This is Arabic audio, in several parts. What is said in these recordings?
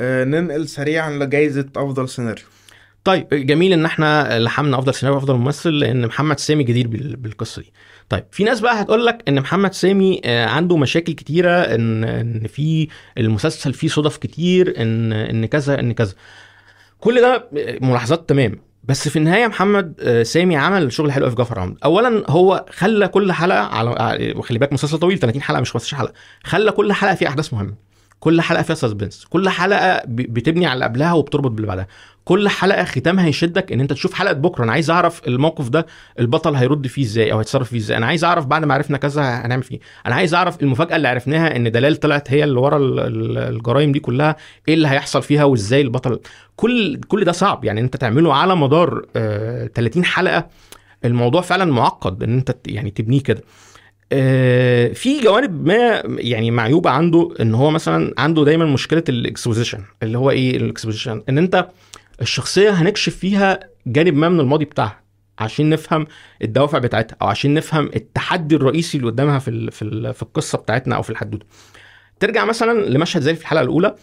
آه ننقل سريعا لجائزة أفضل سيناريو. طيب جميل إن إحنا لحمنا أفضل سيناريو وأفضل ممثل لأن محمد سامي جدير بال- بالقصة دي. طيب في ناس بقى هتقول لك إن محمد سامي آه، عنده مشاكل كتيرة ان إن في المسلسل فيه صدف كتير ان إن كذا إن كذا. كل ده ملاحظات تمام. بس في النهاية محمد آه، سامي عمل شغل حلو في جعفر عمد اولا هو خلى كل حلقة على وخلي بالك مسلسل طويل 30 حلقة مش 15 حلقة. خلى كل حلقة فيها أحداث مهمة. كل حلقة فيها سسبنس كل حلقة بتبني على اللي قبلها وبتربط باللي بعدها. كل حلقة ختامها يشدك إن أنت تشوف حلقة بكرة. أنا عايز أعرف الموقف ده البطل هيرد فيه إزاي أو هيتصرف فيه إزاي؟ أنا عايز أعرف بعد ما عرفنا كذا هنعمل فيه. أنا عايز أعرف المفاجأة اللي عرفناها إن دلال طلعت هي اللي ورا ال- ال- الجرائم دي كلها. إيه اللي هيحصل فيها وإزاي البطل؟ كل كل ده صعب. يعني أنت تعمله على مدار آه 30 حلقة الموضوع فعلا معقد إن أنت يعني تبنيه كده. آه، في جوانب ما يعني معيوبة عنده إن هو مثلا عنده دايما مشكلة ال exposition اللي هو إيه ال exposition؟ إن أنت الشخصية هنكشف فيها جانب ما من الماضي بتاعها عشان نفهم الدوافع بتاعتها أو عشان نفهم التحدي الرئيسي اللي قدامها في في في القصة بتاعتنا أو في الحدوته ترجع مثلا لمشهد زي في الحلقة الأولى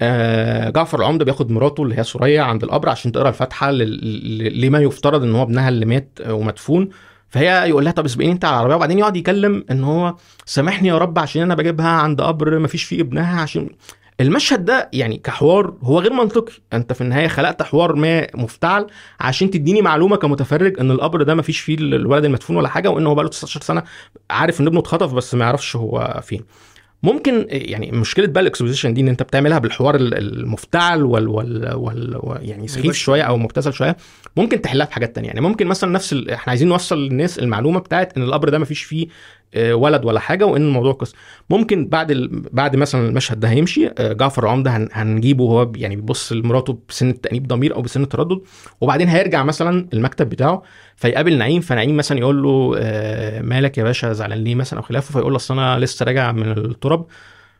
آه، جعفر العمدة بياخد مراته اللي هي ثريا عند القبر عشان تقرأ ل- لما يفترض إن هو ابنها اللي مات ومدفون. فهي يقول لها طب اسبقيني انت على العربية. وبعدين يقعد يكلم إن هو سامحني يا رب عشان أنا بجيبها عند قبر ما فيش فيه ابنها عشان المشهد ده يعني كحوار هو غير منطقي. أنت في النهاية خلقت حوار ما مفتعل عشان تديني معلومة كمتفرج إن القبر ده ما فيش فيه الولد المدفون ولا حاجة وإن هو بقاله 19 سنة عارف إن ابنه اتخطف بس ما يعرفش هو فين. ممكن يعني مشكلة بقى الاكسبوزيشن دي إن أنت بتعملها بالحوار ال- المفتعل وال, وال, وال يعني سخيف. شوية أو مبتذل شوية ممكن تحلها في حاجات تانية يعني ممكن مثلا نفس ال... إحنا عايزين نوصل للناس المعلومة بتاعت إن القبر ده ما فيش فيه ولد ولا حاجة وإن الموضوع قصة. ممكن بعد ال... بعد مثلا المشهد ده هيمشي آه، جعفر العمدة هن... هنجيبه وهو يعني بيبص لمراته بسن التأنيب ضمير أو بسن التردد وبعدين هيرجع مثلا المكتب بتاعه فيقابل نعيم فنعيم مثلا يقول له آه، مالك يا باشا زعلان ليه مثلا أو خلافه؟ فيقول له أصل أنا لسه راجع من التراب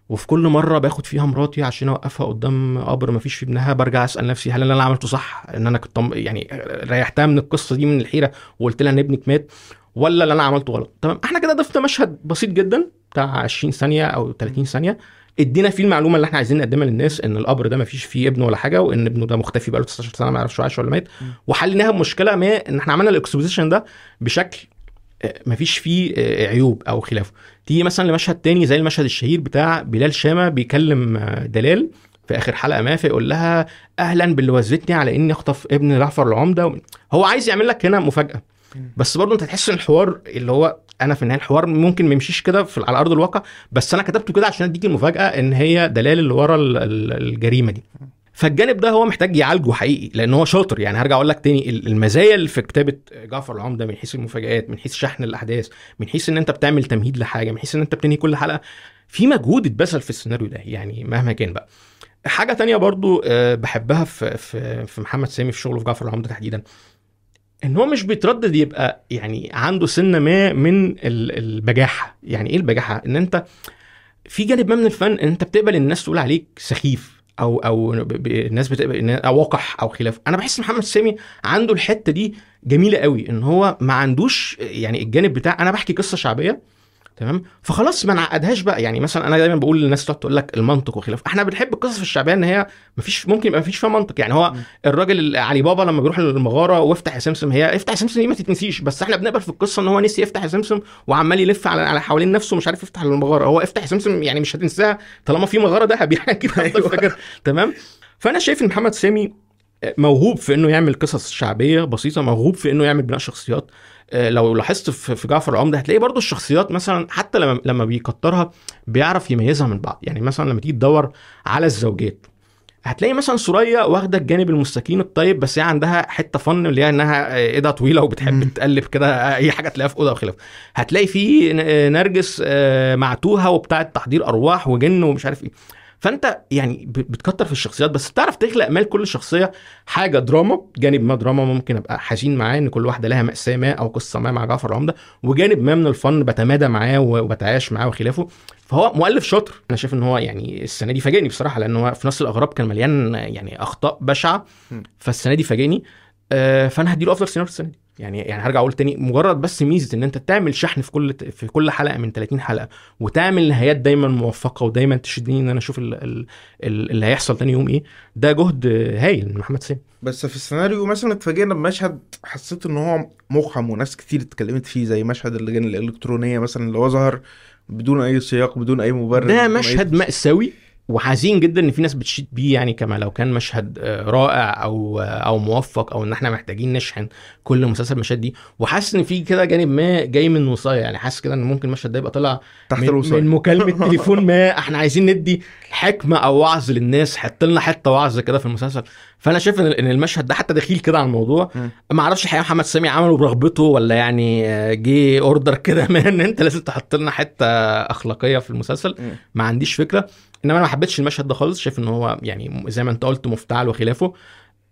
وفي كل مرة باخد فيها مراتي عشان أوقفها قدام قبر ما فيش في ابنها برجع أسأل نفسي هل اللي أنا عملته صح؟ إن أنا كنت يعني ريحتها من القصة دي من الحيرة وقلت لها إن ابنك مات. ولا اللي أنا عملته غلط. تمام؟ إحنا كده ضفنا مشهد بسيط جدا بتاع 20 ثانية أو 30 ثانية. إدينا فيه المعلومة اللي إحنا عايزين نقدمها للناس إن القبر ده ما فيش فيه ابنه ولا حاجة وإن ابنه ده مختفي بقاله 19 سنة ما يعرفش عايش ولا مات وحليناها بمشكلة ما إن إحنا عملنا الإكسبوزيشن ده بشكل آه، مفيش فيه آه، عيوب أو خلافه. تيجي مثلا لمشهد تاني زي المشهد الشهير بتاع بلال شامة بيكلم آه، دلال في آخر حلقة ما فيقول لها أهلا باللي وزتني على إني أخطف ابن جعفر العمدة. هو عايز يعمل لك هنا مفاجأة. بس برضه انت تحس ان الحوار اللي هو أنا في النهاية الحوار ممكن ما يمشيش كده على أرض الواقع بس أنا كتبته كده عشان أديك المفاجأة إن هي دلال اللي ورا ال- ال- الجريمة دي. فالجانب ده هو محتاج يعالجه حقيقي لأن هو شاطر. يعني هرجع أقول لك تاني ال- المزايا اللي في كتابة جعفر العمدة من حيث المفاجآت من حيث شحن الأحداث من حيث إن أنت بتعمل تمهيد لحاجة من حيث إن أنت بتنهي كل حلقة في مجهود اتبذل في السيناريو ده يعني مهما كان بقى. حاجة تانية برضو آه، بحبها في في محمد سامي في شغله في جعفر العمدة تحديدا. إن هو مش بيتردد يبقى يعني عنده سنة ما من ال- البجاحة. يعني إيه البجاحة؟ إن أنت في جانب ما من الفن إن أنت بتقبل الناس تقول عليك سخيف أو أو الناس بتقبل أو وقح أو خلاف. أنا بحس محمد سامي عنده الحتة دي جميلة قوي إن هو ما عندوش يعني الجانب بتاع أنا بحكي قصة شعبية تمام؟ فخلاص ما نعقدهاش بقى. يعني مثلا أنا دايما بقول للناس تقعد تقول لك المنطق وخلاف. إحنا بنحب القصص الشعبية إن هي مفيش ممكن يبقى مفيش فيها منطق. يعني هو الراجل علي بابا لما بيروح المغاره وافتح يا سمسم هي افتح يا سمسم دي ما تتنسيش بس إحنا بنقبل في القصة إن هو نسي يفتح يا سمسم وعمال يلف على على حوالين نفسه مش عارف يفتح المغاره هو افتح يا سمسم يعني مش هتنساها طالما في مغارة دهب يعني. أكيد هتفضل فاكر. تمام؟ فأنا شايف إن محمد سامي موهوب في إنه يعمل قصص شعبية بسيطة موهوب في إنه يعمل بناء شخصيات. آه، لو لاحظت في في جعفر العمدة هتلاقي برضو الشخصيات مثلا حتى لما لما بيكترها بيعرف يميزها من بعض. يعني مثلا لما تيجي تدور على الزوجات هتلاقي مثلا سوريا واخدة الجانب المستكين الطيب بس هي عندها حتة فن اللي هي إنها ايدها طويلة وبتحب. تقلب كده أي حاجة تلاقيها في أوضة وخلاف هتلاقي في نرجس آه، معتوهة وبتاعة تحضير أرواح وجن ومش عارف إيه. فانت يعني بتكتر في الشخصيات بس بتعرف تخلق مال كل شخصية حاجة دراما جانب ما دراما ممكن أبقى حزين معاه إن كل واحدة لها مأساة ما أو قصة ما مع جعفر العمدة وجانب ما من الفن بتمادى معاه وبتعايش معاه وخلافه. فهو مؤلف شاطر. أنا شايف إن هو يعني السنة دي فاجئني بصراحة لأن هو في نص الأغراب كان مليان يعني أخطاء بشعة. فالسنة دي فاجئني. آه، فأنا هديله أفضل سيناريو السنة دي. يعني يعني هرجع أقول تاني مجرد بس ميزة إن أنت تعمل شحن في كل في كل حلقة من 30 حلقة وتعمل نهايات دايما موفقة ودايما تشدني إن أنا أشوف ال- ال- ال- اللي هيحصل تاني يوم إيه ده جهد هايل من محمد سامي بس في السيناريو مثلا اتفاجئنا بمشهد حسيت إن هو مقحم وناس كتير اتكلمت فيه زي مشهد اللجان الإلكترونية مثلا اللي هو ظهر بدون أي سياق بدون أي مبرر ده مشهد. مأساوي وحزين جدا إن في ناس بتشيد بيه يعني كما لو كان مشهد آه، رائع أو آه، أو موفق أو إن إحنا محتاجين نشحن كل مسلسل المشاهد دي. وحاسس إن في كده جانب ما جاي من وصايه يعني. حاسس كده إن ممكن المشهد ده يبقى طلع تحت من, الوصاية من مكالمة تليفون ما إحنا عايزين ندي حكمة أو وعظ للناس. حط لنا حتة وعظ كده في المسلسل. فأنا شايف إن المشهد ده حتى دخيل كده على الموضوع. ما أعرفش الحقيقة محمد سامي عمله برغبته ولا يعني آه، جه اوردر كده من إن أنت لازم تحط لنا حتة أخلاقية في المسلسل. ما عنديش فكرة. إنما أنا ما حبيتش المشهد ده خالص شايف إن هو يعني زي ما أنت قلت مفتعل وخلافه.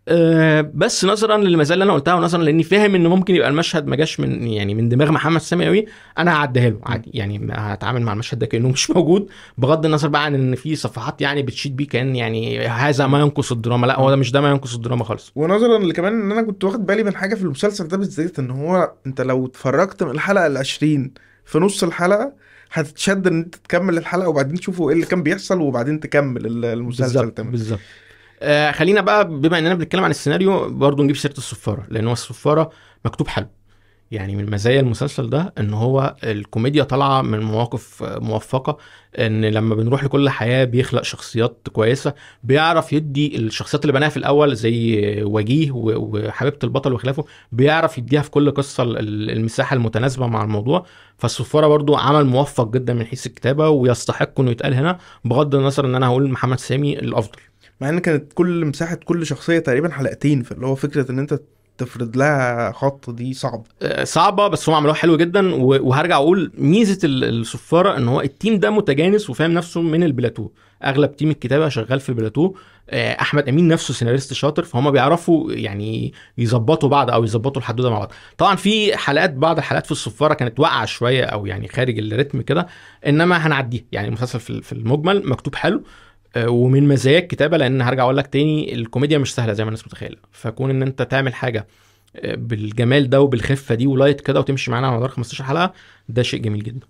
أه بس نظرا للمزايا اللي أنا قلتها ونظرا لإني فاهم إن ممكن يبقى المشهد ما جاش من يعني من دماغ محمد سامي قوي أنا هعديها له عادي. يعني هتعامل مع المشهد ده كأنه مش موجود بغض النظر بقى عن إن في صفحات يعني بتشيد بيه كأن يعني هذا ما ينقص الدراما. لا هو ده مش ده ما ينقص الدراما خالص. ونظرا لكمان إن أنا كنت واخد بالي من حاجة في المسلسل ده بالذات إن هو أنت لو اتفرجت من الحلقة العشرين في نص الحلقة هتتشد إن أنت تكمل الحلقة وبعدين تشوفوا إيه اللي كان بيحصل وبعدين تكمل ال- المسلسل تمام. بالظبط. آه خلينا بقى بما إننا بنتكلم عن السيناريو برضه نجيب سيرة الصفارة لأن هو الصفارة مكتوب حلو. يعني من مزايا المسلسل ده إن هو الكوميديا طالعة من مواقف موفقة إن لما بنروح لكل حياة بيخلق شخصيات كويسة بيعرف يدي الشخصيات اللي بناها في الأول زي وجيه وحبيبة البطل وخلافه بيعرف يديها في كل قصة ال- ال- المساحة المتناسبة مع الموضوع. فالصفاره برضو عمل موفق جدا من حيث الكتابة ويستحق إنه يتقال هنا بغض النظر إن أنا هقول محمد سامي الأفضل. مع إن كانت كل مساحة كل شخصية تقريبا حلقتين فاللي هو فكرة إن أنت تفرض لها خط دي صعب آه، صعبة بس هم عملوها حلو جدا وهرجع أقول ميزة ال- الصفاره إن هو ال team ده متجانس وفاهم نفسه من البلاتو. أغلب team الكتابة شغال في البلاتو. آه، أحمد أمين نفسه سيناريست شاطر فهم بيعرفوا يعني يظبطوا بعض أو يظبطوا الحدوتة مع بعض. طبعا في حلقات بعض الحلقات في الصفاره كانت واقعة شوية أو يعني خارج ال rhythm كده إنما هنعديها. يعني المسلسل في المجمل مكتوب حلو. ومن مزايا الكتابة لأن هرجع أقول لك تاني الكوميديا مش سهلة زي ما الناس متخيله فكون إن أنت تعمل حاجة بالجمال ده وبالخفة دي ولايت كده وتمشي معانا على مدار 15 حلقة ده شيء جميل جدا.